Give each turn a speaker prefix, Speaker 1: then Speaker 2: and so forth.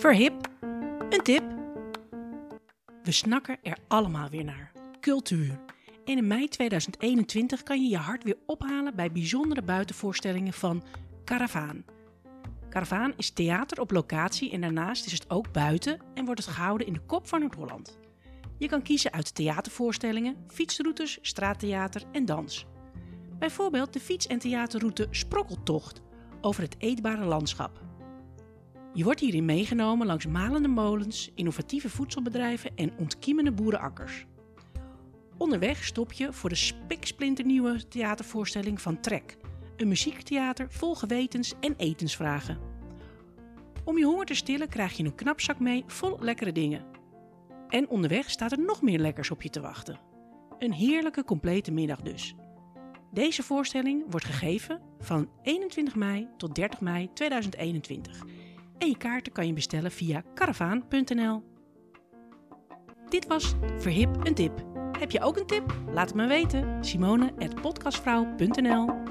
Speaker 1: Verhip, een tip. We snakken er allemaal weer naar. Cultuur. En in mei 2021 kan je je hart weer ophalen bij bijzondere buitenvoorstellingen van Caravaan. Caravaan is theater op locatie en daarnaast is het ook buiten en wordt het gehouden in de kop van Noord-Holland. Je kan kiezen uit theatervoorstellingen, fietsroutes, straattheater en dans. Bijvoorbeeld de fiets- en theaterroute Sprokkeltocht over het eetbare landschap. Je wordt hierin meegenomen langs malende molens, innovatieve voedselbedrijven en ontkiemende boerenakkers. Onderweg stop je voor de spiksplinternieuwe theatervoorstelling van Trek, een muziektheater vol gewetens en etensvragen. Om je honger te stillen krijg je een knapzak mee vol lekkere dingen. En onderweg staat er nog meer lekkers op je te wachten. Een heerlijke complete middag dus. Deze voorstelling wordt gegeven van 21 mei tot 30 mei 2021 en je kaarten kan je bestellen via caravaan.nl. Dit was Verhip een tip. Heb je ook een tip? Laat het me weten. Simone@podcastvrouw.nl